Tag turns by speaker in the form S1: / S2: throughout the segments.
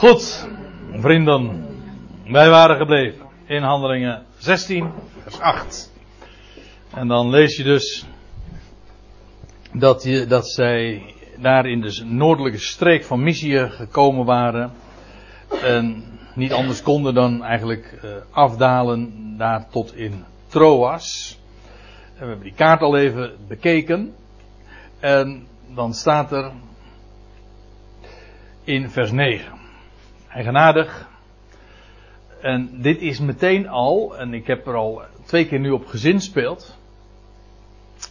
S1: Goed, vrienden. Wij waren gebleven in handelingen 16, vers 8. En dan lees je dus dat, je, dat zij daar in de noordelijke streek van Mysië gekomen waren. En niet anders konden dan eigenlijk uh, afdalen daar tot in Troas. En we hebben die kaart al even bekeken. En dan staat er in vers 9. Eigenaardig. En dit is meteen al, en ik heb er al twee keer nu op gezinspeeld.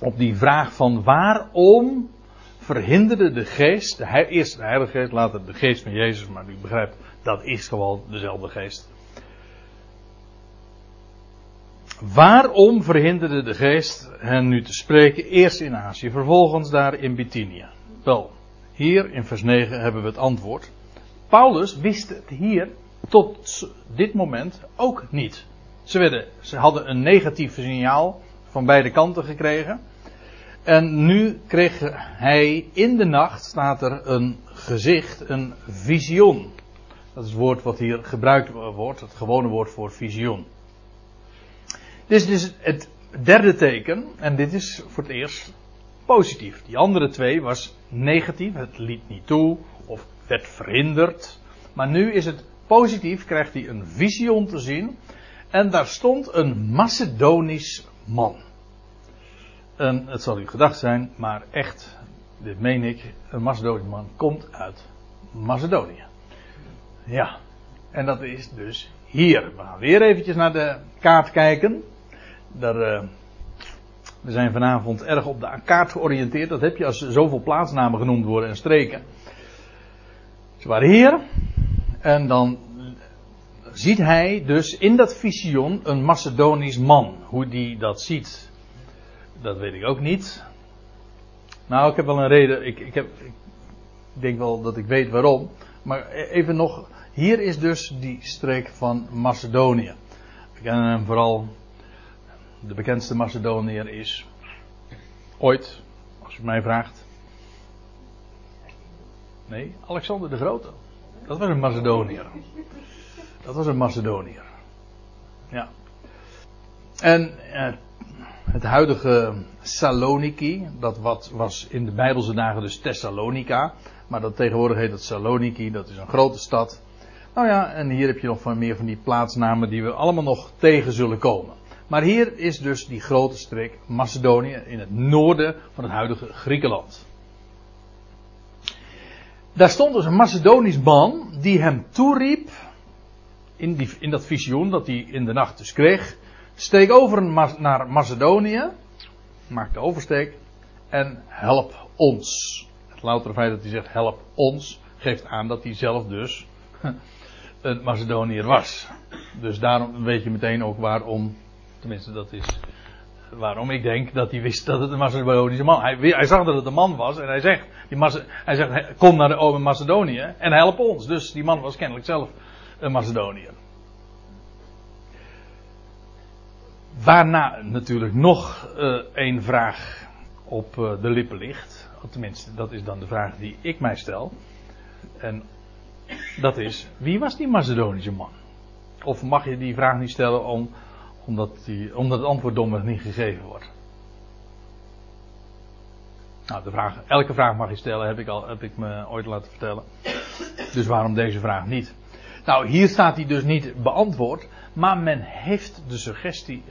S1: Op die vraag van waarom verhinderde de geest, de eerst de Heilige Geest, later de geest van Jezus, maar u begrijpt, dat is gewoon dezelfde geest. Waarom verhinderde de geest hen nu te spreken, eerst in Azië, vervolgens daar in Bithynië? Wel, hier in vers 9 hebben we het antwoord. Paulus wist het hier tot dit moment ook niet. Ze, werden, ze hadden een negatief signaal van beide kanten gekregen. En nu kreeg hij in de nacht, staat er een gezicht, een visioen. Dat is het woord wat hier gebruikt wordt, het gewone woord voor visioen. Dit is dus het derde teken, en dit is voor het eerst positief. Die andere twee was negatief, het liet niet toe werd verhinderd. Maar nu is het positief, krijgt hij een visioen te zien. En daar stond een Macedonisch man. En het zal u gedacht zijn, maar echt, dit meen ik, een Macedonisch man komt uit Macedonië. Ja, en dat is dus hier. We gaan weer eventjes naar de kaart kijken. Daar, uh, we zijn vanavond erg op de kaart georiënteerd. Dat heb je als zoveel plaatsnamen genoemd worden en streken. Ze waren hier. En dan ziet hij dus in dat visioen een Macedonisch man. Hoe die dat ziet, dat weet ik ook niet. Nou, ik heb wel een reden. Ik, ik, heb, ik denk wel dat ik weet waarom. Maar even nog. Hier is dus die streek van Macedonië. We kennen hem vooral. De bekendste Macedoniër is. Ooit, als je mij vraagt. Nee, Alexander de Grote. Dat was een Macedoniër. Dat was een Macedoniër. Ja. En eh, het huidige Saloniki, dat wat was in de Bijbelse dagen dus Thessalonica, maar dat tegenwoordig heet het Saloniki, dat is een grote stad. Nou ja, en hier heb je nog van meer van die plaatsnamen die we allemaal nog tegen zullen komen. Maar hier is dus die grote streek Macedonië in het noorden van het huidige Griekenland. Daar stond dus een Macedonisch man die hem toeriep in, die, in dat visioen dat hij in de nacht dus kreeg. Steek over naar Macedonië. Maak de oversteek. En help ons. Het loutere feit dat hij zegt help ons. Geeft aan dat hij zelf dus een Macedoniër was. Dus daarom weet je meteen ook waarom. Tenminste dat is waarom ik denk dat hij wist dat het een Macedonische man hij, hij zag dat het een man was en hij zegt, die hij zegt kom naar de Macedonië en help ons. Dus die man was kennelijk zelf een Macedoniër. Waarna natuurlijk nog uh, één vraag op uh, de lippen ligt. Tenminste, dat is dan de vraag die ik mij stel. En dat is, wie was die Macedonische man? Of mag je die vraag niet stellen om, omdat, die, omdat het antwoord domweg niet gegeven wordt? Nou, de elke vraag mag je stellen, heb ik, al, heb ik me ooit laten vertellen. Dus waarom deze vraag niet? Nou, hier staat hij dus niet beantwoord, maar men heeft de suggestie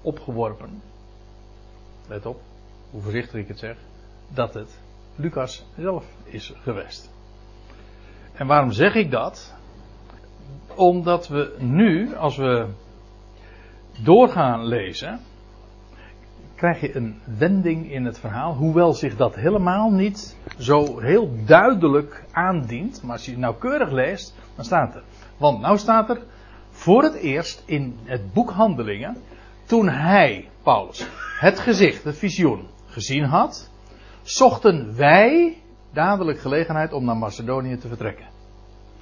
S1: opgeworpen. Let op, hoe voorzichtig ik het zeg, dat het Lucas zelf is geweest. En waarom zeg ik dat? Omdat we nu, als we doorgaan lezen, krijg je een wending in het verhaal, hoewel zich dat helemaal niet zo heel duidelijk aandient. Maar als je nauwkeurig leest, dan staat er. Want nou staat er voor het eerst in het boek Handelingen, toen hij, Paulus, het gezicht, het visioen gezien had, zochten wij dadelijk gelegenheid om naar Macedonië te vertrekken.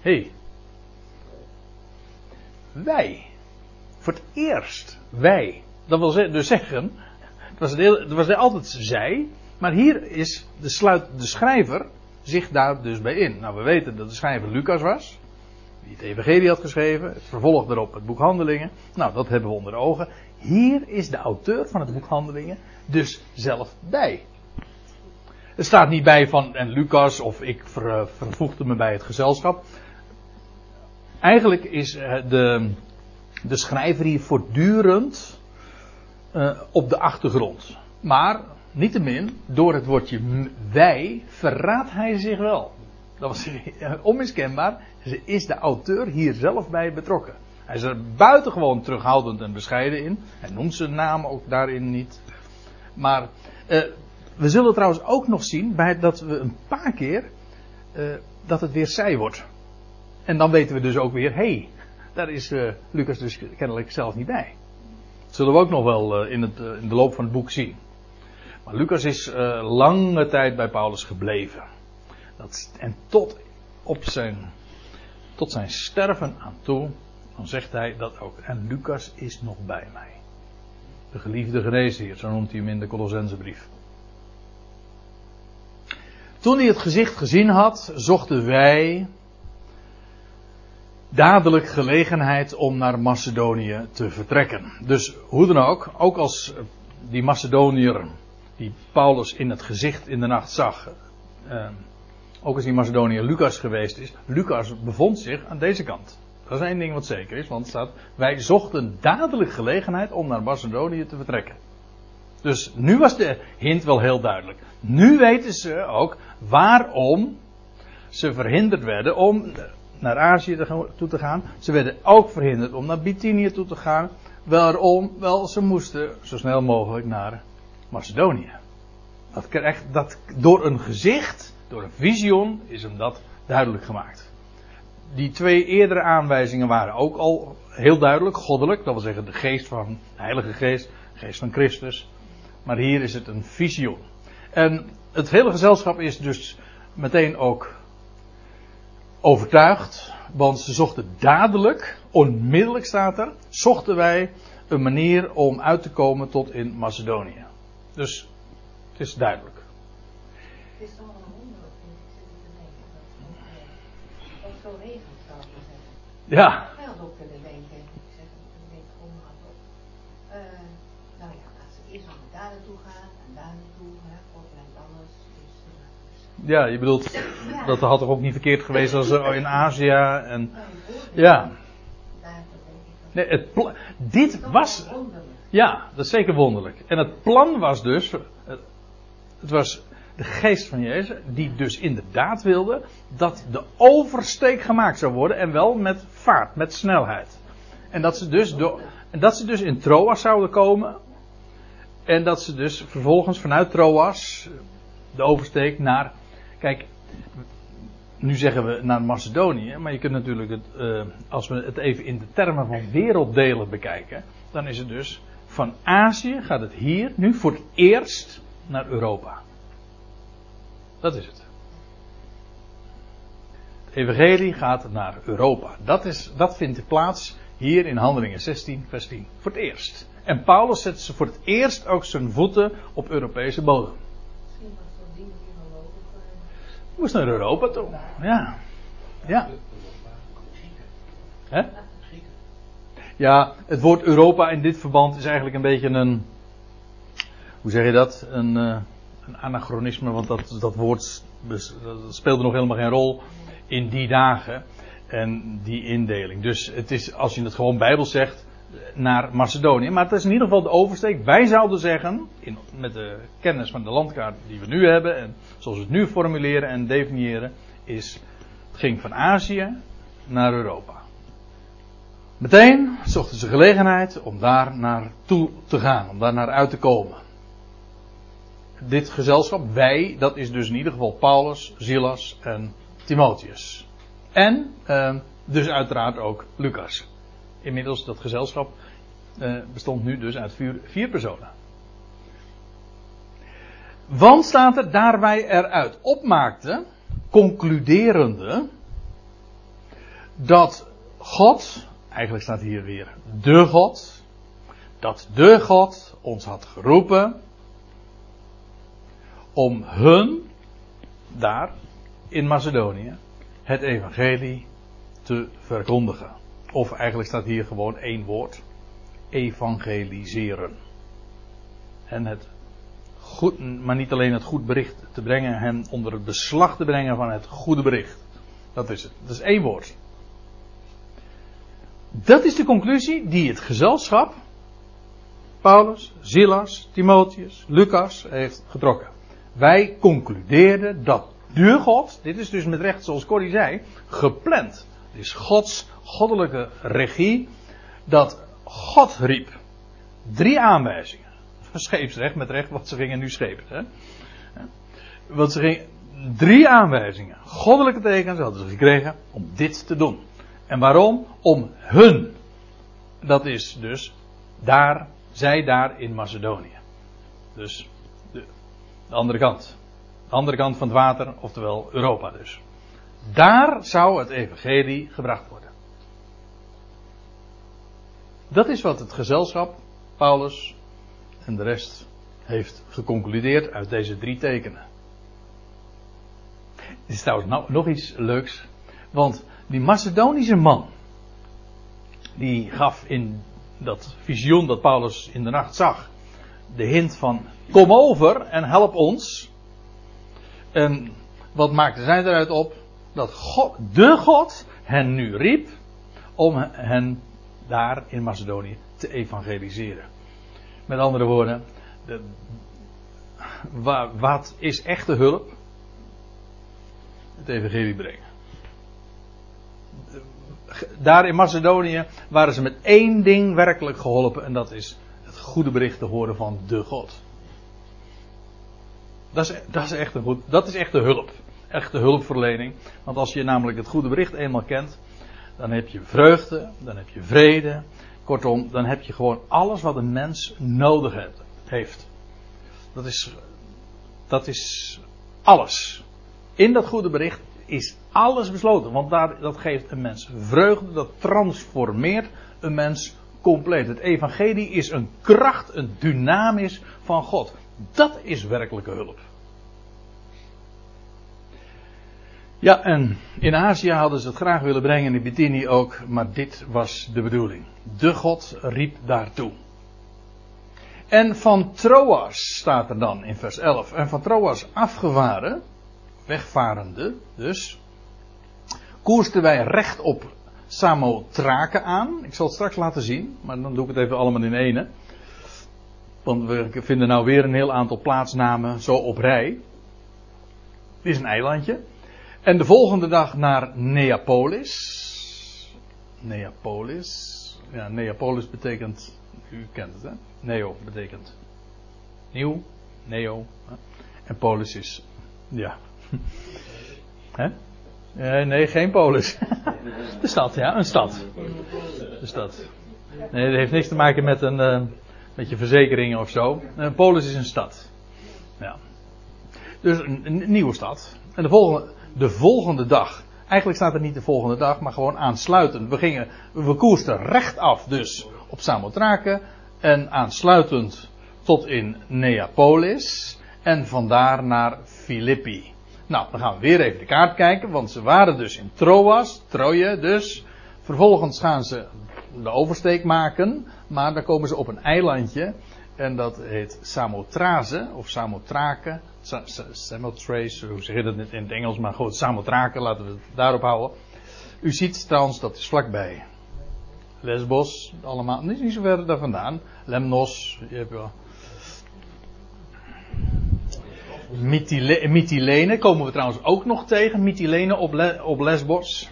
S1: Hé. Hey. Wij. Voor het eerst. Wij. Dat wil dus zeggen. Het was, het was altijd zij. Maar hier is de, sluit, de schrijver zich daar dus bij in. Nou, we weten dat de schrijver Lucas was. die het evangelie had geschreven, het vervolg daarop het boek Handelingen. Nou, dat hebben we onder ogen. Hier is de auteur van het boek Handelingen dus zelf bij. Er staat niet bij van en Lucas of ik ver, vervoegde me bij het gezelschap. Eigenlijk is eh, de, de schrijver hier voortdurend uh, op de achtergrond. Maar, niettemin, door het woordje wij verraadt hij zich wel. Dat was onmiskenbaar. Is de auteur hier zelf bij betrokken? Hij is er buitengewoon terughoudend en bescheiden in. Hij noemt zijn naam ook daarin niet. Maar uh, we zullen trouwens ook nog zien bij dat we een paar keer uh, dat het weer zij wordt. En dan weten we dus ook weer, hé, hey, daar is uh, Lucas dus kennelijk zelf niet bij. Dat zullen we ook nog wel in, het, in de loop van het boek zien. Maar Lucas is lange tijd bij Paulus gebleven. Dat, en tot op zijn, tot zijn sterven aan toe, dan zegt hij dat ook. En Lucas is nog bij mij. De geliefde geneesheer, zo noemt hij hem in de Colossensebrief. Toen hij het gezicht gezien had, zochten wij dadelijk gelegenheid om naar Macedonië te vertrekken. Dus hoe dan ook, ook als die Macedoniër die Paulus in het gezicht in de nacht zag, eh, ook als die Macedoniër Lucas geweest is, Lucas bevond zich aan deze kant. Dat is één ding wat zeker is, want het staat, wij zochten dadelijk gelegenheid om naar Macedonië te vertrekken. Dus nu was de hint wel heel duidelijk. Nu weten ze ook waarom ze verhinderd werden om naar Azië toe te gaan. Ze werden ook verhinderd om naar Bithynië toe te gaan. Waarom? Wel, ze moesten zo snel mogelijk naar Macedonië. Dat, krijgt, dat door een gezicht, door een visioen, is hem dat duidelijk gemaakt die twee eerdere aanwijzingen waren ook al heel duidelijk, goddelijk. Dat wil zeggen de geest van de Heilige Geest, de geest van Christus. Maar hier is het een visioen. En het hele gezelschap is dus meteen ook overtuigd. Want ze zochten dadelijk, onmiddellijk staat er, zochten wij een manier om uit te komen tot in Macedonië. Dus het is duidelijk. Het is zo regent, zou ik zeggen. Ja. Hij had ook kunnen denken, ik zeg een beetje onhardop. Uh, nou ja, laten ze eerst allemaal daar naartoe gaan en daar naartoe, hè, God brengt alles. Ja, je bedoelt, dat had toch ook niet verkeerd geweest als in Azië en. Ja. Nee, het dit was. Ja, dat is zeker wonderlijk. En het plan was dus. Het was de geest van Jezus, die dus inderdaad wilde dat de oversteek gemaakt zou worden en wel met vaart, met snelheid. En dat ze dus, door, en dat ze dus in Troas zouden komen en dat ze dus vervolgens vanuit Troas de oversteek naar, kijk, nu zeggen we naar Macedonië, maar je kunt natuurlijk het, uh, als we het even in de termen van werelddelen bekijken, dan is het dus van Azië gaat het hier nu voor het eerst naar Europa. Dat is het. Het evangelie gaat naar Europa. Dat, is, dat vindt plaats hier in Handelingen 16, vers 10. Voor het eerst. En Paulus zet voor het eerst ook zijn voeten op Europese bodem. Misschien was dat ding hier Moest naar Europa toe. Ja. Ja. Hè? Ja, het woord Europa in dit verband is eigenlijk een beetje een. Hoe zeg je dat? Een. Uh, een anachronisme, want dat, dat woord speelde nog helemaal geen rol in die dagen en die indeling. Dus het is, als je het gewoon Bijbel zegt, naar Macedonië. Maar het is in ieder geval de oversteek. Wij zouden zeggen, in, met de kennis van de landkaart die we nu hebben, en zoals we het nu formuleren en definiëren, is het ging van Azië naar Europa. Meteen zochten ze gelegenheid om daar naartoe te gaan, om daar naar uit te komen dit gezelschap, wij, dat is dus in ieder geval Paulus, Silas en Timotheus. En uh, dus uiteraard ook Lucas. Inmiddels dat gezelschap uh, bestond nu dus uit vier, personen. Want staat er daarbij eruit opmaakte, concluderende, dat God, eigenlijk staat hier weer de God, dat de God ons had geroepen om hun daar in Macedonië het evangelie te verkondigen. Of eigenlijk staat hier gewoon één woord: evangeliseren. En het goed, maar niet alleen het goed bericht te brengen, hen onder het beslag te brengen van het goede bericht. Dat is het. Dat is één woord. Dat is de conclusie die het gezelschap, Paulus, Silas, Timotheus, Lucas, heeft getrokken. Wij concludeerden dat de God, dit is dus met recht zoals Corrie zei, gepland. Het is Gods goddelijke regie dat God riep. Drie aanwijzingen. Scheepsrecht met recht, want ze gingen nu schepen. Hè? Want ze gingen, drie aanwijzingen, goddelijke tekens hadden ze gekregen om dit te doen. En waarom? Om hun. Dat is dus daar, zij daar in Macedonië. Dus de, de andere kant. De andere kant van het water, oftewel Europa dus. Daar zou het evangelie gebracht worden. Dat is wat het gezelschap, Paulus en de rest heeft geconcludeerd uit deze drie tekenen. Het is trouwens nou, nog iets leuks. Want die Macedonische man. Die gaf in dat visioen dat Paulus in de nacht zag. De hint van kom over en help ons. En wat maakte zij eruit op? Dat God, de God hen nu riep om hen daar in Macedonië te evangeliseren. Met andere woorden, de, wat is echte hulp? Het evangelie brengen. Daar in Macedonië waren ze met één ding werkelijk geholpen en dat is het goede bericht te horen van de God. Dat is, dat is, echt, een goed, dat is echt de hulp. Echte hulpverlening. Want als je namelijk het goede bericht eenmaal kent, dan heb je vreugde, dan heb je vrede. Kortom, dan heb je gewoon alles wat een mens nodig heeft. Dat is, dat is alles. In dat goede bericht is alles besloten. Want daar, dat geeft een mens vreugde, dat transformeert een mens compleet. Het evangelie is een kracht, een dynamis van God. Dat is werkelijke hulp. Ja, en in Azië hadden ze het graag willen brengen, in Bithynië ook, maar dit was de bedoeling. De God riep daartoe. En van Troas staat er dan in vers 11. En van Troas afgevaren, wegvarende dus, koersten wij recht op Samothrake aan. Ik zal het straks laten zien, maar dan doe ik het even allemaal in ene. Want we vinden nou weer een heel aantal plaatsnamen zo op rij. Dit is een eilandje. En de volgende dag naar Neapolis. Neapolis. Ja, Neapolis betekent, u kent het hè? Neo betekent nieuw, neo. En polis is, ja. Hè? Nee, nee, geen polis. De stad, ja, een stad. De stad. Nee, dat heeft niks te maken met een, uh, met je verzekeringen of zo. Een polis is een stad. Ja. Dus een nieuwe stad. En de volgende, de volgende dag. Eigenlijk staat er niet de volgende dag, maar gewoon aansluitend. We gingen, we koersten rechtaf dus op Samothrake. En aansluitend tot in Neapolis. En vandaar naar Filippi. Nou, dan gaan we weer even de kaart kijken, want ze waren dus in Troas, Troje dus. Vervolgens gaan ze de oversteek maken, maar dan komen ze op een eilandje. En dat heet Samothrace, of Samothrake. Samothrace, hoe zeg je dat in het Engels, maar goed, Samothrake, laten we het daarop houden. U ziet trouwens, dat is vlakbij Lesbos, allemaal, niet, zo ver daar vandaan. Lemnos, je hebt wel. Mytilene komen we trouwens ook nog tegen. Mytilene op, op Lesbos.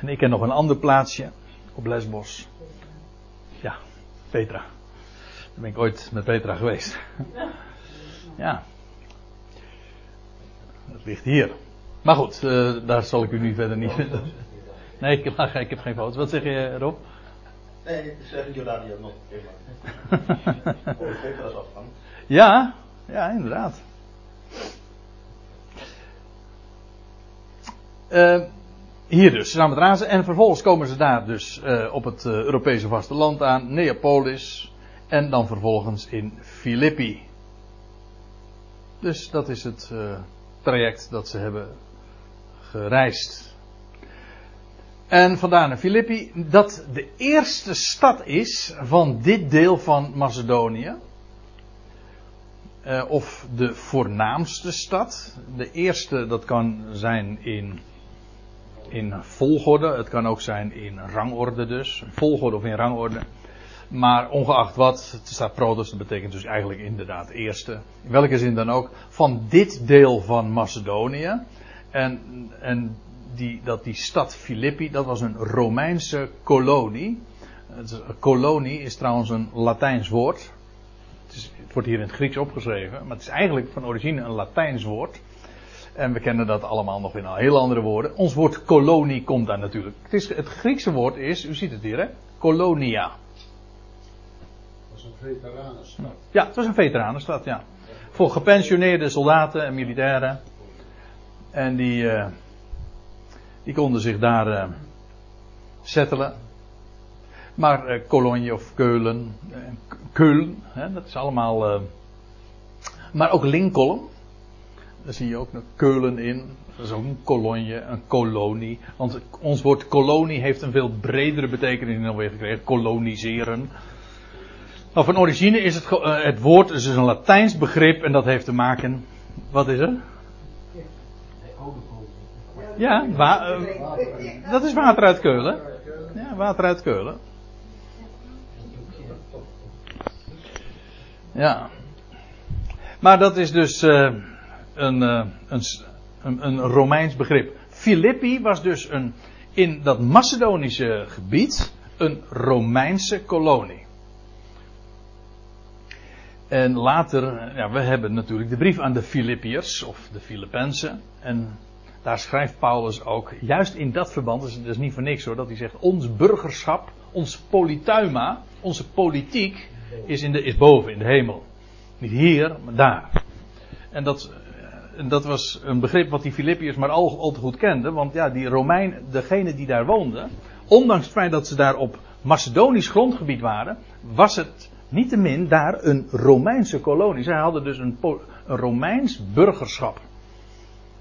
S1: En ik ken nog een ander plaatsje op Lesbos. Ja, Petra. Daar ben ik ooit met Petra geweest. ja. Dat ligt hier. Maar goed, uh, daar zal ik u nu verder niet vinden. Nee, ik heb, ik heb geen foto's. Wat zeg je, Rob?
S2: Nee, ik zeg Joladia nog. Oh, Petra's afgang.
S1: Ja, ja, inderdaad. Uh, hier dus, samen met Razen. En vervolgens komen ze daar dus uh, op het uh, Europese vasteland aan, Neapolis. En dan vervolgens in Filippi. Dus dat is het traject dat ze hebben gereisd. En vandaar naar Filippi, dat de eerste stad is van dit deel van Macedonië. Uh, of de voornaamste stad. De eerste, dat kan zijn in, in volgorde. Het kan ook zijn in rangorde dus. Volgorde of in rangorde. Maar ongeacht wat, het staat protos, dat betekent dus eigenlijk inderdaad eerste. In welke zin dan ook. Van dit deel van Macedonië. En, en die, dat die stad Filippi, dat was een Romeinse kolonie. Kolonie is trouwens een Latijns woord. Het, is, het, wordt hier in het Grieks opgeschreven, maar het is eigenlijk van origine een Latijns woord. En we kennen dat allemaal nog in al heel andere woorden. Ons woord kolonie komt daar natuurlijk. Het, is, het Griekse woord is, u ziet het hier hè, kolonia.
S3: Een veteranenstad.
S1: Ja, het was een veteranenstad, ja. Voor gepensioneerde soldaten en militairen. En die, uh, die konden zich daar uh, settelen. Maar uh, Cologne of Keulen, Keulen, hè, dat is allemaal. maar ook Lincoln, daar zie je ook nog Keulen in. Dat is ook een kolonie, een kolonie. Want ons woord kolonie heeft een veel bredere betekenis dan weer gekregen. Koloniseren. Maar van origine is het, het woord is dus een Latijns begrip en dat heeft te maken. Wat is er? Ja, uh, dat is water uit Keulen. Ja, water uit Keulen. Ja. Maar dat is dus een, uh, een, een, een Romeins begrip. Filippi was dus een, in dat Macedonische gebied een Romeinse kolonie. En later, ja, we hebben natuurlijk de brief aan de Filippiërs, of de Filippenzen. En daar schrijft Paulus ook, juist in dat verband, dus dat is niet voor niks hoor, dat hij zegt, ons burgerschap, ons polituima, onze politiek is, in de, is boven, in de hemel. Niet hier, maar daar. En dat, en dat was een begrip wat die Filippiërs maar al, al te goed kenden, want ja, die Romein, degene die daar woonden, ondanks het feit dat ze daar op Macedonisch grondgebied waren, was het niettemin daar een Romeinse kolonie. Zij hadden dus een, een Romeins burgerschap.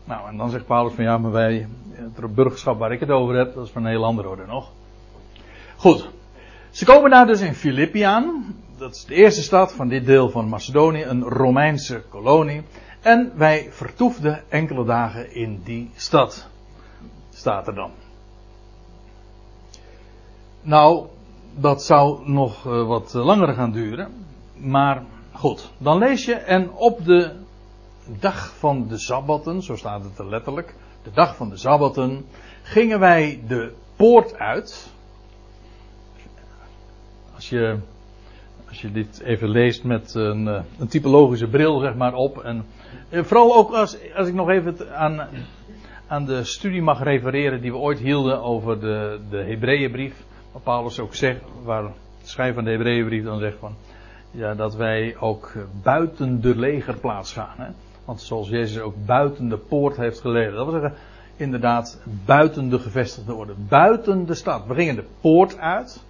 S1: Nou, en dan zegt Paulus van ja, maar wij, het burgerschap waar ik het over heb, dat is van een heel andere orde nog. Goed. Ze komen daar dus in Filippi aan. Dat is de eerste stad van dit deel van Macedonië, een Romeinse kolonie. En wij vertoefden enkele dagen in die stad. Staat er dan. Nou, dat zou nog uh, wat langer gaan duren. Maar goed, dan lees je en op de dag van de Sabbaten, zo staat het er letterlijk, de dag van de Sabbaten, gingen wij de poort uit. Als je, als je dit even leest met een, eh, een typologische bril, zeg maar, op. En vooral ook als, als ik nog even aan, aan de studie mag refereren die we ooit hielden over de, de Hebreeënbrief. Waar Paulus ook zegt, waar de schrijver van de Hebreeënbrief dan zegt van, ja, dat wij ook buiten de legerplaats gaan. Hè? Want zoals Jezus ook buiten de poort heeft geleden. Dat wil zeggen, inderdaad, buiten de gevestigde orde. Buiten de stad. We gingen de poort uit.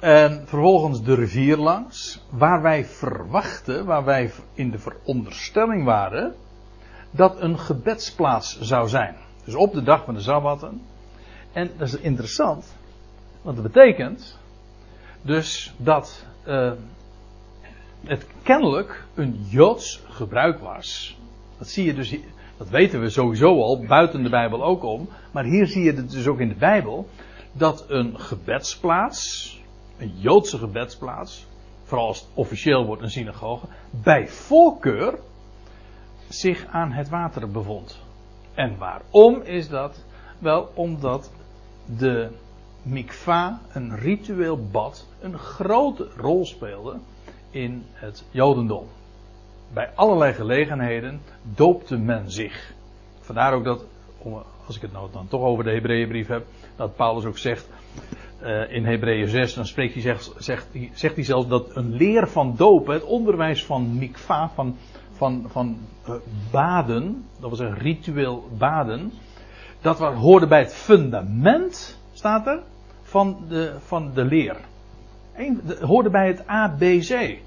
S1: En vervolgens de rivier langs. Waar wij verwachten, waar wij in de veronderstelling waren. Dat een gebedsplaats zou zijn. Dus op de dag van de Sabbaten. En dat is interessant. Want dat betekent. Dus dat. Uh, het kennelijk een Joods gebruik was. Dat zie je dus, dat weten we sowieso al, buiten de Bijbel ook om. Maar hier zie je het dus ook in de Bijbel. Dat een gebedsplaats, een Joodse gebedsplaats, vooral als het officieel wordt een synagoge, bij voorkeur zich aan het water bevond. En waarom is dat? Wel omdat de mikva, een ritueel bad, een grote rol speelde in het Jodendom. Bij allerlei gelegenheden doopte men zich. Vandaar ook dat, als ik het nou dan toch over de Hebreeënbrief heb, dat Paulus ook zegt uh, in Hebreeën 6, dan spreekt hij, zegt, zegt, hij zelfs dat een leer van dopen, het onderwijs van mikva, van, van, van uh, baden, dat was een ritueel baden, dat hoorde bij het fundament, staat er, van de, van de leer. De, hoorde bij het ABC.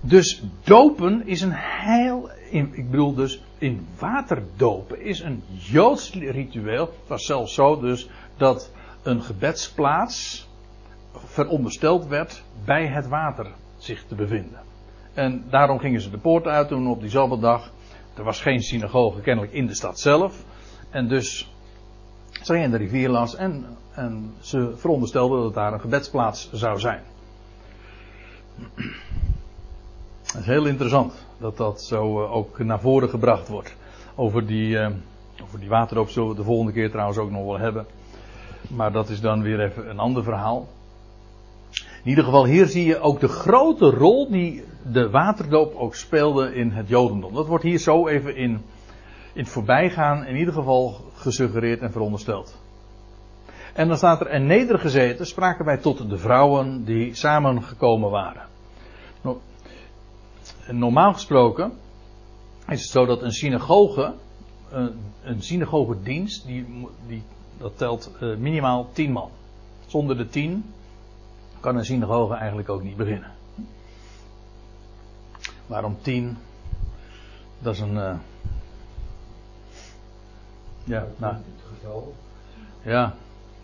S1: Dus dopen is een heel, ik bedoel dus in water dopen is een Joods ritueel. Het was zelfs zo dus dat een gebedsplaats verondersteld werd bij het water zich te bevinden. En daarom gingen ze de poort uit toen op diezelfde dag. Er was geen synagoge kennelijk in de stad zelf. En dus ze gingen de rivier langs en, en ze veronderstelden dat daar een gebedsplaats zou zijn. Het is heel interessant dat dat zo eh, ook naar voren gebracht wordt. Over die, uh, over die waterdoop zullen we de volgende keer trouwens ook nog wel hebben. Maar dat is dan weer even een ander verhaal. In ieder geval, hier zie je ook de grote rol die de waterdoop ook speelde in het Jodendom. Dat wordt hier zo even in, in het voorbijgaan in ieder geval gesuggereerd en verondersteld. En dan staat er en nedergezeten spraken wij tot de vrouwen die samengekomen waren. Normaal gesproken is het zo dat een synagoge, een synagogedienst, die, die, dat telt eh, minimaal tien man. Zonder de tien kan een synagoge eigenlijk ook niet beginnen. Waarom tien? Dat is een. Uh, ja, nou. Ja,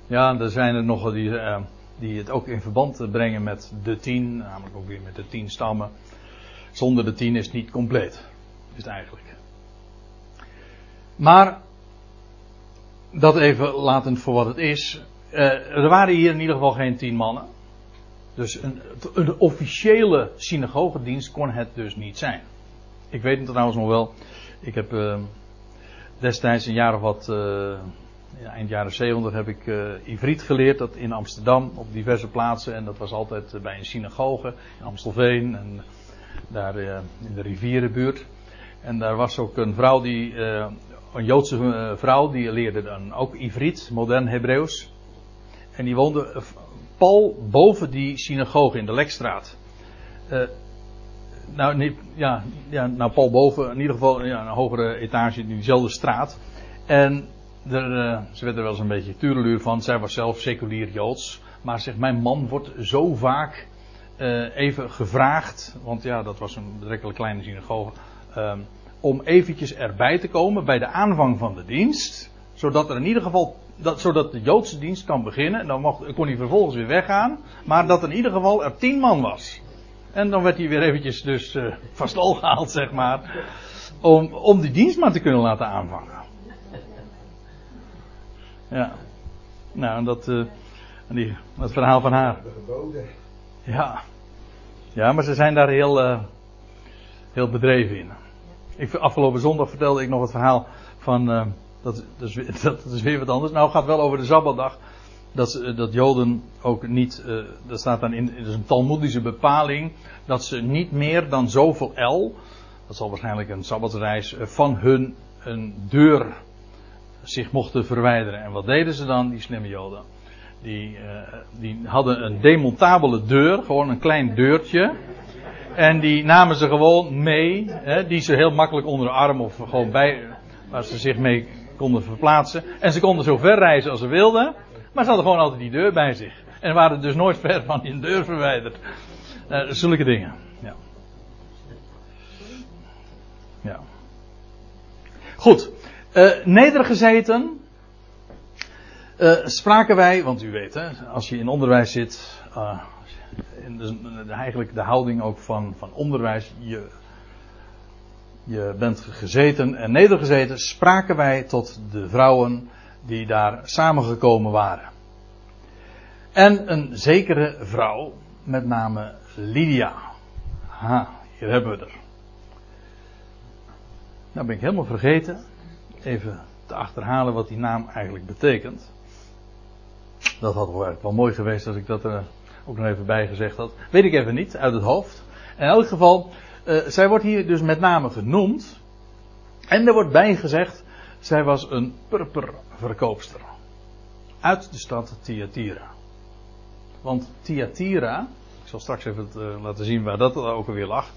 S1: ja, er zijn er nog die, uh, die het ook in verband brengen met de tien, namelijk ook weer met de tien stammen. Zonder de tien is het niet compleet, is het eigenlijk. Maar, dat even latend voor wat het is. Uh, er waren hier in ieder geval geen tien mannen. Dus een, een officiële synagogedienst kon het dus niet zijn. Ik weet het trouwens nog wel. Ik heb uh, destijds een jaar of wat, uh, eind jaren 70 heb ik uh, Ivriet geleerd. Dat in Amsterdam op diverse plaatsen. En dat was altijd bij een synagoge in Amstelveen. En daar in de rivierenbuurt. En daar was ook een vrouw die, een Joodse vrouw, die leerde dan ook Ivriet, modern Hebreeuws. En die woonde pal boven die synagoge in de Lekstraat. Nou, nee, ja, nou, pal boven, in ieder geval ja, een hogere etage in diezelfde straat. En er, uh, ze werd er wel eens een beetje tureluur van. Zij was zelf seculier Joods. Maar zegt, mijn man wordt zo vaak uh, even gevraagd. Want ja, dat was een betrekkelijk kleine synagoge. Um, om eventjes erbij te komen bij de aanvang van de dienst. Zodat er in ieder geval dat, zodat de Joodse dienst kan beginnen. En dan mocht, kon hij vervolgens weer weggaan. Maar dat in ieder geval er tien man was. En dan werd hij weer eventjes dus uh, van stal gehaald, zeg maar. Om, om die dienst maar te kunnen laten aanvangen. Ja. Nou, dat, uh, die, dat verhaal van haar. Ja. Ja, maar ze zijn daar heel, uh, heel bedreven in. Ik, afgelopen zondag vertelde ik nog het verhaal van dat, dat, is, dat, is, weer wat anders. Nou, het gaat wel over de Sabbatdag. Dat, dat Joden ook niet, uh, dat staat dan in, is een Talmoedische bepaling, dat ze niet meer dan zoveel L, dat zal waarschijnlijk een Sabbatsreis, uh, van hun een deur zich mochten verwijderen. En wat deden ze dan, die slimme Joden? Die, die hadden een demontabele deur, gewoon een klein deurtje. En die namen ze gewoon mee, hè, die ze heel makkelijk onder de arm of gewoon bij, waar ze zich mee konden verplaatsen. En ze konden zo ver reizen als ze wilden. Maar ze hadden gewoon altijd die deur bij zich. En waren dus nooit ver van die deur verwijderd. Uh, zulke dingen. Ja. Ja. Goed. Uh, nedergezeten. Uh, spraken wij, want u weet, hè, als je in onderwijs zit. in eigenlijk de houding ook van, van onderwijs. Je je bent gezeten en nedergezeten, spraken wij tot de vrouwen die daar samengekomen waren. En een zekere vrouw, met name Lydia. Ha, hier hebben we er. Nou ben ik helemaal vergeten even te achterhalen wat die naam eigenlijk betekent. Dat had wel, mooi geweest als ik dat er ook nog even bij gezegd had. Weet ik even niet, uit het hoofd. In elk geval, uh, zij wordt hier dus met name genoemd. En er wordt bijgezegd, zij was een purperverkoopster. Uit de stad Thyatira. Want Thyatira, ik zal straks even uh, laten zien waar dat ook alweer lag.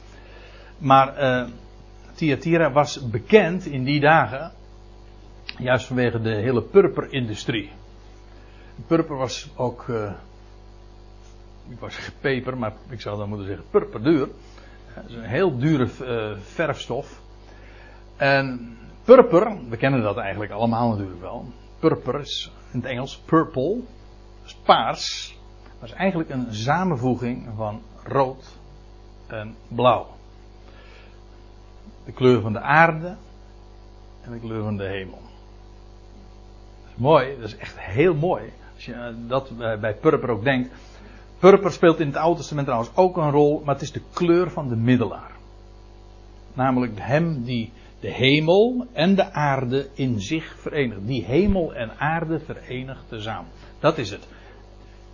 S1: Maar uh, Thyatira was bekend in die dagen, juist vanwege de hele purperindustrie. Purper was ook, ik was peper, maar ik zou dan moeten zeggen purperduur. Het is een heel dure verfstof. En purper, we kennen dat eigenlijk allemaal natuurlijk wel. Purper is in het Engels purple, is paars. Dat is eigenlijk een samenvoeging van rood en blauw. De kleur van de aarde en de kleur van de hemel. Dat is mooi, dat is echt heel mooi. Als je dat bij purper ook denkt. Purper speelt in het Oude Testament trouwens ook een rol, maar het is de kleur van de middelaar. Namelijk hem die de hemel en de aarde in zich verenigt. Die hemel en aarde verenigt tezamen. Dat is het.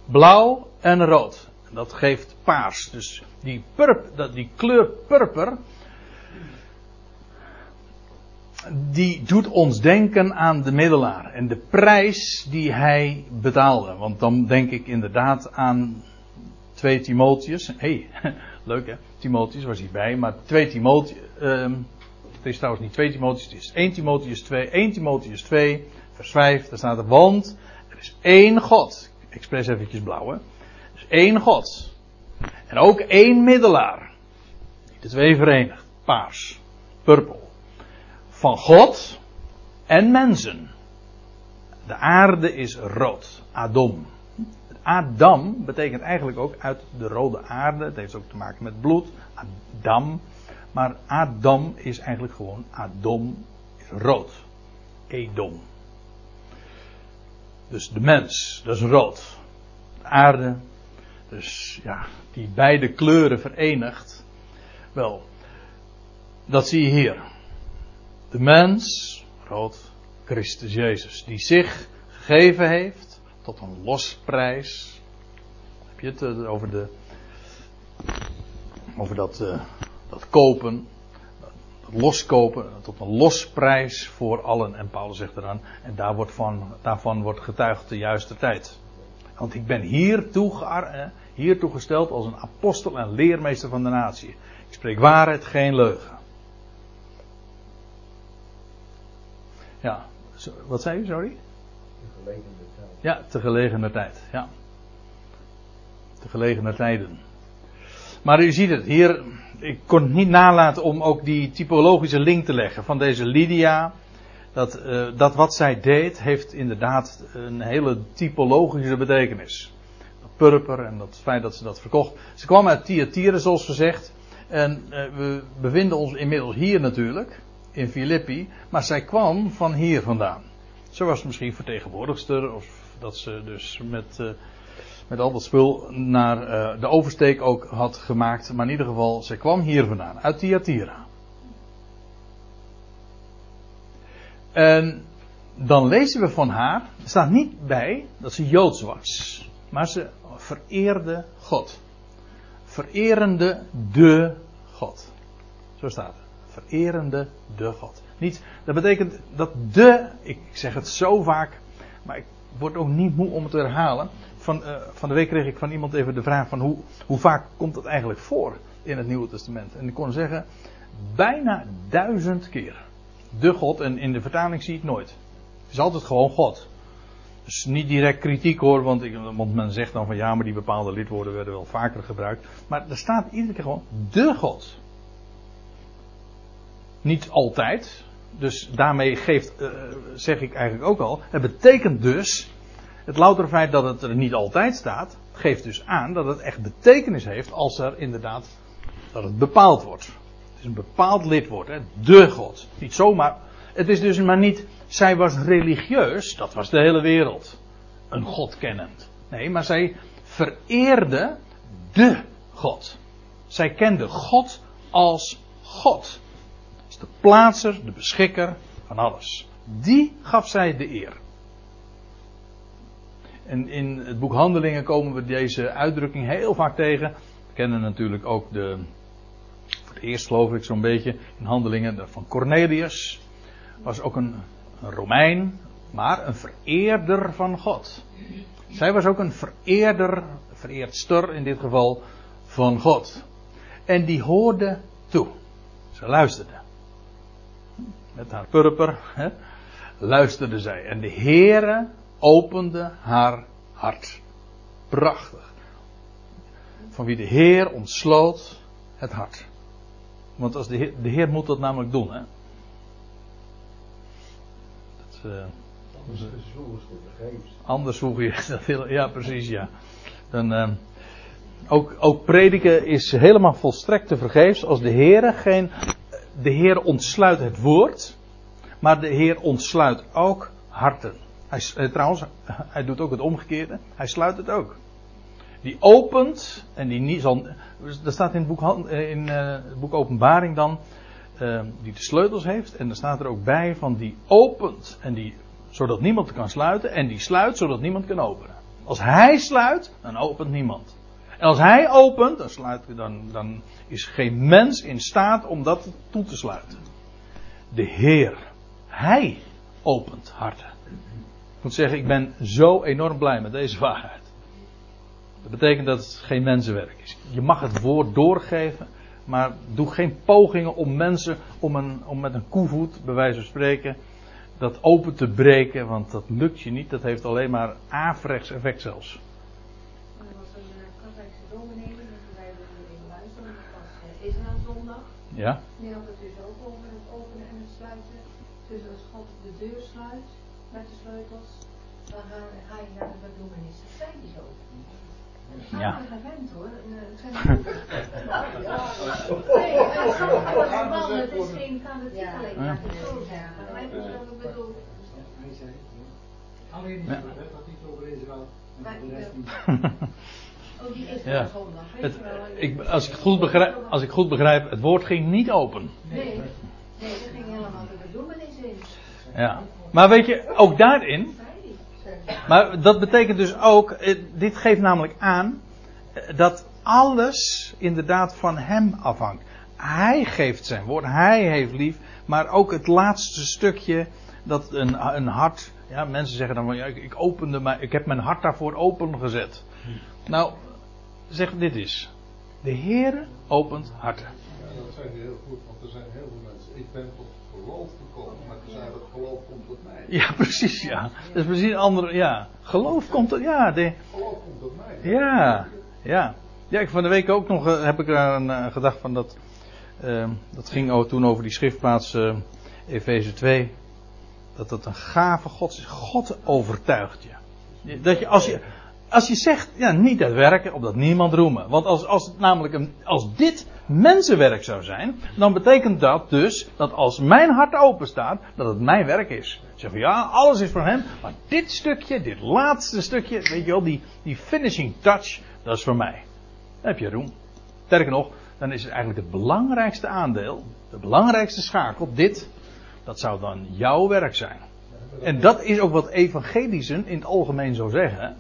S1: Blauw en rood. Dat geeft paars. Dus die, purp, die kleur purper. Die doet ons denken aan de middelaar. En de prijs die hij betaalde. Want dan denk ik inderdaad aan 2 Timotheus. Hé, hey, leuk hè. Timotheus was hierbij. Maar 2 Timotheus. Het is trouwens niet 2 Timotheus. Het is 1 Timotheus 2. 1 Timotheus 2. Vers 5. Daar staat er. Want er is één God. Expres eventjes blauw hè. Er is één God. En ook één middelaar. De twee verenigd. Paars. Purple. Van God en mensen. De aarde is rood. Adom. Adam betekent eigenlijk ook uit de rode aarde. Het heeft ook te maken met bloed. Adam. Maar Adam is eigenlijk gewoon Adom is rood. Edom. Dus de mens, dat is rood. De aarde, dus ja, die beide kleuren verenigt. Wel, dat zie je hier. De mens, rood, Christus Jezus, die zich gegeven heeft tot een losprijs. Heb je het eh, over de. Over dat, uh, dat kopen. Dat loskopen. Tot een losprijs voor allen. En Paulus zegt eraan. En daar wordt van, daarvan wordt getuigd de juiste tijd. Want ik ben hiertoe, eh, hiertoe gesteld als een apostel en leermeester van de natie. Ik spreek waarheid, geen leugen. Ja, wat zei u, sorry? Ja, te gelegene tijd. Ja. Te gelegene tijden. Maar u ziet het, hier, ik kon het niet nalaten om ook die typologische link te leggen van deze Lydia. Dat, uh, dat wat zij deed, heeft inderdaad een hele typologische betekenis. Dat purper en dat feit dat ze dat verkocht. Ze kwam uit Thyatira, zoals gezegd. En uh, we bevinden ons inmiddels hier natuurlijk, in Filippi. Maar zij kwam van hier vandaan. Ze was misschien vertegenwoordigster, of dat ze dus met, uh, met al dat spul naar uh, de oversteek ook had gemaakt. Maar in ieder geval, ze kwam hier vandaan, uit Thyatira. En dan lezen we van haar, er staat niet bij dat ze Joods was, maar ze vereerde God. Vererende de God. Zo staat het. Vererende de God. Niet, dat betekent dat de, ik zeg het zo vaak, maar ik word ook niet moe om het te herhalen. Van, uh, van de week kreeg ik van iemand even de vraag van hoe, hoe vaak komt het eigenlijk voor in het Nieuwe Testament. En ik kon zeggen, bijna duizend keer. De God, en in de vertaling zie ik het nooit. Het is altijd gewoon God. Dus niet direct kritiek hoor, want, ik, want men zegt dan van ja, maar die bepaalde lidwoorden werden wel vaker gebruikt. Maar er staat iedere keer gewoon de God. Niet altijd. Dus daarmee geeft, uh, zeg ik eigenlijk ook al. Het betekent dus. Het louter feit dat het er niet altijd staat. Geeft dus aan dat het echt betekenis heeft als er inderdaad. Dat het bepaald wordt. Het is een bepaald lidwoord. Hè? De God. Niet zomaar. Het is dus maar niet. Zij was religieus. Dat was de hele wereld. Een God kennend. Nee, maar zij vereerde de God. Zij kende God als God de plaatser, de beschikker van alles. Die gaf zij de eer. En in het boek Handelingen komen we deze uitdrukking heel vaak tegen. We kennen natuurlijk ook de, voor het eerst geloof ik zo'n beetje in Handelingen van Cornelius. Was ook een, Romein, maar een vereerder van God. Zij was ook een vereerder, vereerdster in dit geval, van God. En die hoorde toe. Ze luisterde met haar purper, hè, luisterde zij. En de Heere opende haar hart. Prachtig. Van wie de Heer ontsloot het hart. Want als de Heer, de Heer moet dat namelijk doen. Hè? Dat, eh,
S3: Anders
S1: voeg je dat heel, ja precies ja. Dan, eh, ook, ook prediken is helemaal volstrekt te vergeefs als de Heer geen, de Heer ontsluit het woord, maar de Heer ontsluit ook harten. Hij, eh, trouwens, hij doet ook het omgekeerde, hij sluit het ook. Die opent en die niet zal. Er staat in het boek, eh, in, eh, het boek Openbaring dan. die de sleutels heeft. En er staat er ook bij van die opent. En die, zodat niemand kan sluiten. En die sluit zodat niemand kan openen. Als hij sluit, dan opent niemand. En als hij opent, dan, sluit, dan, dan is geen mens in staat om dat toe te sluiten. De Heer, Hij opent harten. Ik moet zeggen, ik ben zo enorm blij met deze waarheid. Dat betekent dat het geen mensenwerk is. Je mag het woord doorgeven, maar doe geen pogingen om mensen om, een, om met een koevoet, bij wijze van spreken, dat open te breken, want dat lukt je niet. Dat heeft alleen maar averechts effect zelfs. Ja?
S4: Die had het dus ook over het openen en het sluiten. Dus als God de deur sluit met de sleutels, dan ga, ga je naar de bedoeling. Dat zei hij zo.
S1: Ja.
S4: Gewend hoor. En, uh, het zijn Nee, het is geen alleen, laat ik het zo zeggen. Maar hij heeft wat ik bedoel.
S3: Alleen is
S1: Ja.
S3: het, hè, dat iets over Israël. Niet.
S4: Oh, die is
S1: Ja.
S4: wel zondag,
S1: Het, ik, als, ik het goed begrijp, als ik goed begrijp, het woord ging niet open.
S4: Nee, nee, dat ging helemaal de bedoeling in.
S1: Ja. Maar weet je, ook daarin, maar dat betekent dus ook, eh, dit geeft namelijk aan eh, dat alles inderdaad van hem afhangt. Hij geeft zijn woord, hij heeft lief, maar ook het laatste stukje, dat een, een hart, ja, mensen zeggen dan van, ja, ik, ik opende mij, ik heb mijn hart daarvoor opengezet. Nou, zeg dit is, de Heere opent harten.
S3: Dat zeg je heel goed, want er zijn heel veel mensen. Ik ben tot geloof gekomen, maar toen zei dat geloof komt tot mij.
S1: Ja, precies, ja. Dat is precies een andere, ja. Geloof komt er, ja, de,
S3: Geloof komt tot mij.
S1: Ja, ja. Ja, ik van de week ook nog eh, heb ik er aan eh, gedacht van dat. eh, dat ging ook toen over die schriftplaats eh Efeze 2. Dat dat een gave God is. God overtuigt je. Dat je als je. Als je zegt, ja, niet uit werken, opdat niemand roemen. Want als, als, het namelijk een, als dit mensenwerk zou zijn, dan betekent dat dus dat als mijn hart open staat, dat het mijn werk is. Zeg van ja, alles is voor hem, maar dit stukje, dit laatste stukje, weet je wel, die, die finishing touch, dat is voor mij. Dan heb je roem. Sterker nog, dan is het eigenlijk het belangrijkste aandeel, de belangrijkste schakel, dit, dat zou dan jouw werk zijn. En dat is ook wat evangelischen in het algemeen zo zeggen.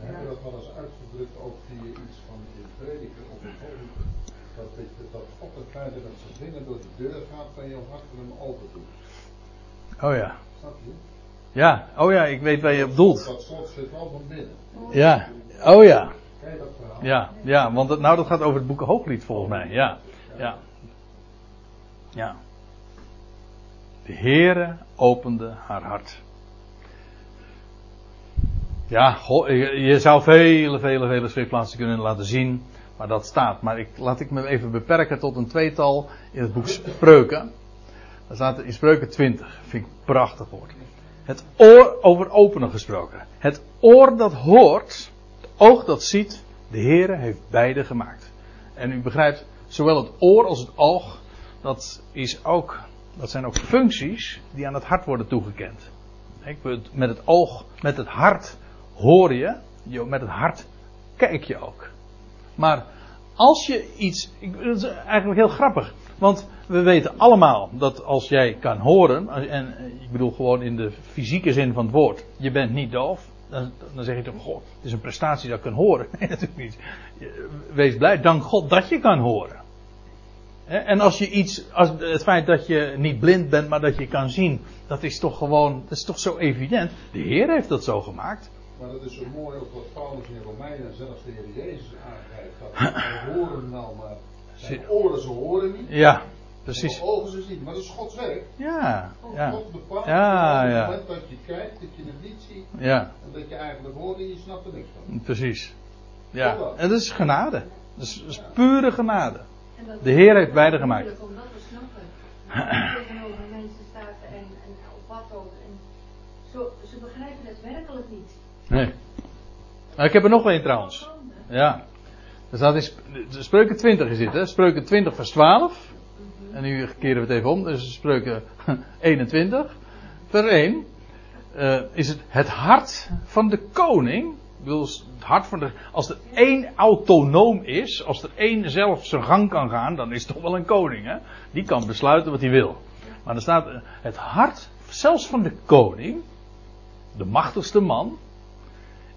S3: We hebben dat wel eens uitgedrukt ook via iets van in prediker of in volk. Dat, weet je, dat God het feit dat ze dingen door de deur gaat van jouw hart en hem open doet.
S1: Oh ja.
S3: Snap je?
S1: Ja, oh ja, ik weet waar je op doelt.
S3: Dat slot zit wel van binnen.
S1: Ja, oh ja.
S3: Ken je dat verhaal?
S1: Ja, ja, want het, nou dat gaat over het boek Hooglied volgens mij. Ja, ja. Ja. De Heere opende haar hart. Ja, je, je zou vele, vele, vele schriftplaatsen kunnen laten zien. Dat staat. Maar ik, laat ik me even beperken tot een tweetal in het boek Spreuken. Daar staat in Spreuken 20. Vind ik een prachtig woord. Het oor over openen gesproken. Het oor dat hoort, het oog dat ziet, de Heere heeft beide gemaakt. En u begrijpt, zowel het oor als het oog, dat, is ook, dat zijn ook functies die aan het hart worden toegekend. Met het oog, met het hart hoor je- met het hart kijk je ook. Maar als je iets. Dat is eigenlijk heel grappig. Want we weten allemaal dat als jij kan horen. En eh, ik bedoel gewoon in de fysieke zin van het woord. Je bent niet doof. Dan, dan zeg je toch. Goh, het is een prestatie dat ik kan horen. Natuurlijk niet. Wees blij. Dank God dat je kan horen. En als je iets. Als het feit dat je niet blind bent, maar dat je kan zien. Dat is toch gewoon. Dat is toch zo evident. De Heer heeft dat zo gemaakt.
S3: Maar dat is zo mooi ook wat Paulus in Romeinen en zelfs de Heer Jezus aangeeft. Dat we horen nou maar. Zijn oren ze horen niet.
S1: Ja, precies.
S3: Zijn ogen ze zien. Maar dat is Gods werk.
S1: Ja, ja.
S3: God bepaalt
S1: Ja,
S3: op het
S1: ja.
S3: moment dat je kijkt, dat je het niet ziet.
S1: Ja,
S3: En dat je eigenlijk hoort en je snapt er niks van.
S1: precies. Ja, en dat is genade. Dat is, dat is pure genade. De Heer heeft beide gemaakt.
S4: moeilijk Om dat te snappen. Tegenover mensen staat en, op en Zo, ze begrijpen het werkelijk niet.
S1: Nee. Nou, ik heb er nog één trouwens. Ja. Er staat in Spreuken 20 is dit, hè? Spreuken 20 vers 12. En nu keren we het even om. Dus Spreuken 21 vers 1. eh, is het het hart van de koning. Ik het hart van de, als er één autonoom is, als er één zelf zijn gang kan gaan, dan is het toch wel een koning. Hè? Die kan besluiten wat hij wil. Maar er staat eh, het hart, zelfs van de koning, de machtigste man,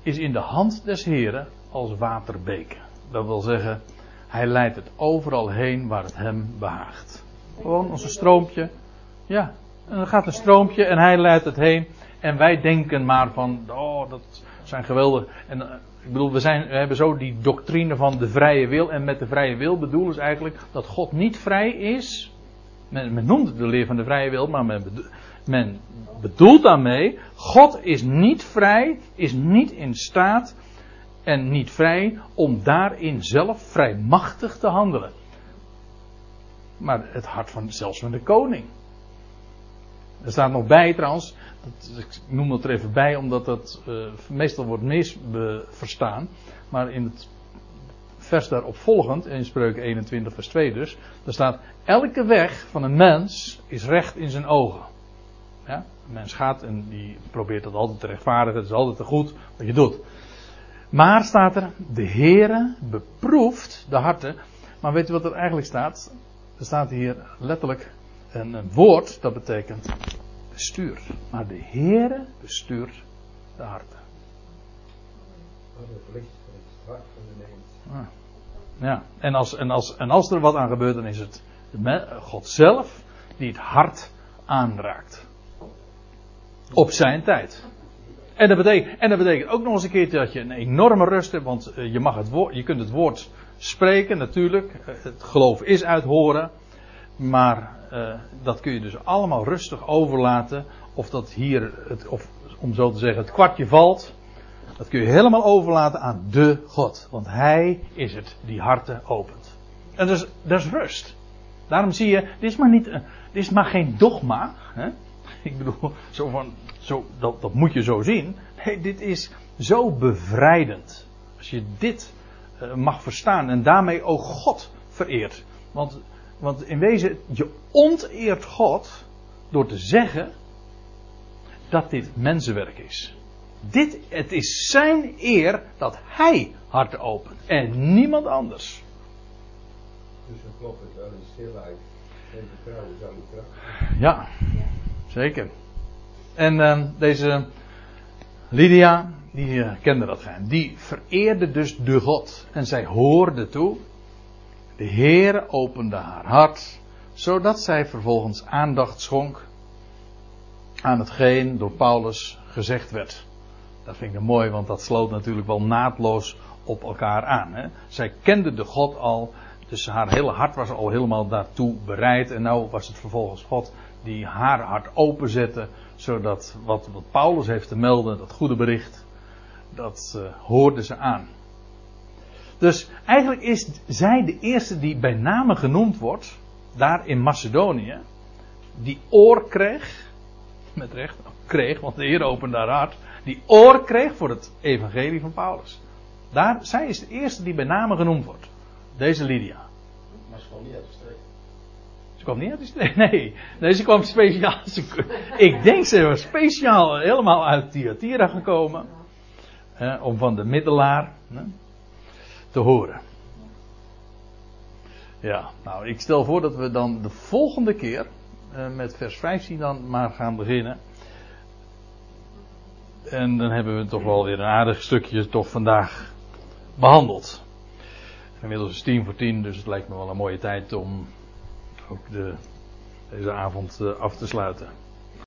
S1: is in de hand des Heren als waterbeken. Dat wil zeggen, hij leidt het overal heen waar het hem behaagt. Gewoon als een stroompje. Ja, en dan gaat een stroompje en hij leidt het heen. En wij denken maar van, oh, dat zijn geweldig. En eh, ik bedoel, we, zijn, we hebben zo die doctrine van de vrije wil. En met de vrije wil bedoelen ze eigenlijk dat God niet vrij is. Men, men noemt het de leer van de vrije wil, maar men, men bedoelt daarmee, God is niet vrij, is niet in staat en niet vrij om daarin zelf vrijmachtig te handelen. Maar het hart van zelfs van de koning. Er staat nog bij trouwens, dat, ik noem dat er even bij omdat dat eh, meestal wordt misverstaan. Maar in het vers daarop volgend, in Spreuken 21 vers 2 dus, daar staat, elke weg van een mens is recht in zijn ogen. Ja? Mens gaat en die probeert dat altijd te rechtvaardigen, het is altijd te goed wat je doet. Maar staat er, de Heere beproeft de harten. Maar weet u wat er eigenlijk staat? Er staat hier letterlijk een, woord dat betekent bestuur. Maar de Heere bestuurt de harten.
S3: Mens.
S1: Ah. Ja, en als, en, als, en als er wat aan gebeurt, dan is het God zelf die het hart aanraakt. Op zijn tijd. En dat, betekent, en dat betekent ook nog eens een keer dat je een enorme rust hebt, want eh, je, mag het woord, je kunt het woord spreken natuurlijk. Eh, Het geloof is uit horen. Maar eh, dat kun je dus allemaal rustig overlaten. Of dat hier, het, of om zo te zeggen, het kwartje valt. Dat kun je helemaal overlaten aan de God. Want Hij is het die harten opent. En dat is, dat is rust. Daarom zie je, dit is maar, niet, dit is maar geen dogma. Hè? Ik bedoel, zo van, zo, dat, dat moet je zo zien. Nee, dit is zo bevrijdend. Als je dit eh, mag verstaan en daarmee ook God vereert. Want, want in wezen, je onteert God door te zeggen dat dit mensenwerk is. Dit, het is zijn eer dat hij harten opent en niemand anders.
S3: Dus een klopt het wel in stilheid. En vertrouwen zou ik kracht.
S1: Ja, zeker. En eh, deze Lydia, die eh, kende dat geheim. Die vereerde dus de God. En zij hoorde toe. De Heer opende haar hart, zodat zij vervolgens aandacht schonk aan hetgeen door Paulus gezegd werd. Dat vind ik mooi, want dat sloot natuurlijk wel naadloos op elkaar aan. Hè? Zij kende de God al, dus haar hele hart was al helemaal daartoe bereid. En nou was het vervolgens God die haar hart openzette, zodat wat, wat Paulus heeft te melden, dat goede bericht, dat eh, hoorde ze aan. Dus eigenlijk is zij de eerste die bij name genoemd wordt, daar in Macedonië, die oor kreeg, met recht, kreeg, want de Heer opende haar hart, die oor kreeg voor het evangelie van Paulus. Daar, zij is de eerste die bij name genoemd wordt. Deze Lydia.
S2: Ze kwam niet uit de streek.
S1: Nee, nee ze kwam speciaal. ik denk ze was speciaal helemaal uit Thyatira gekomen. om van de middelaar te horen. Ja, nou ik stel voor dat we dan de volgende keer eh, met vers 15 dan maar gaan beginnen. En dan hebben we toch wel weer een aardig stukje toch vandaag behandeld. Inmiddels is het tien voor tien, dus het lijkt me wel een mooie tijd om ook de, deze avond eh, af te sluiten.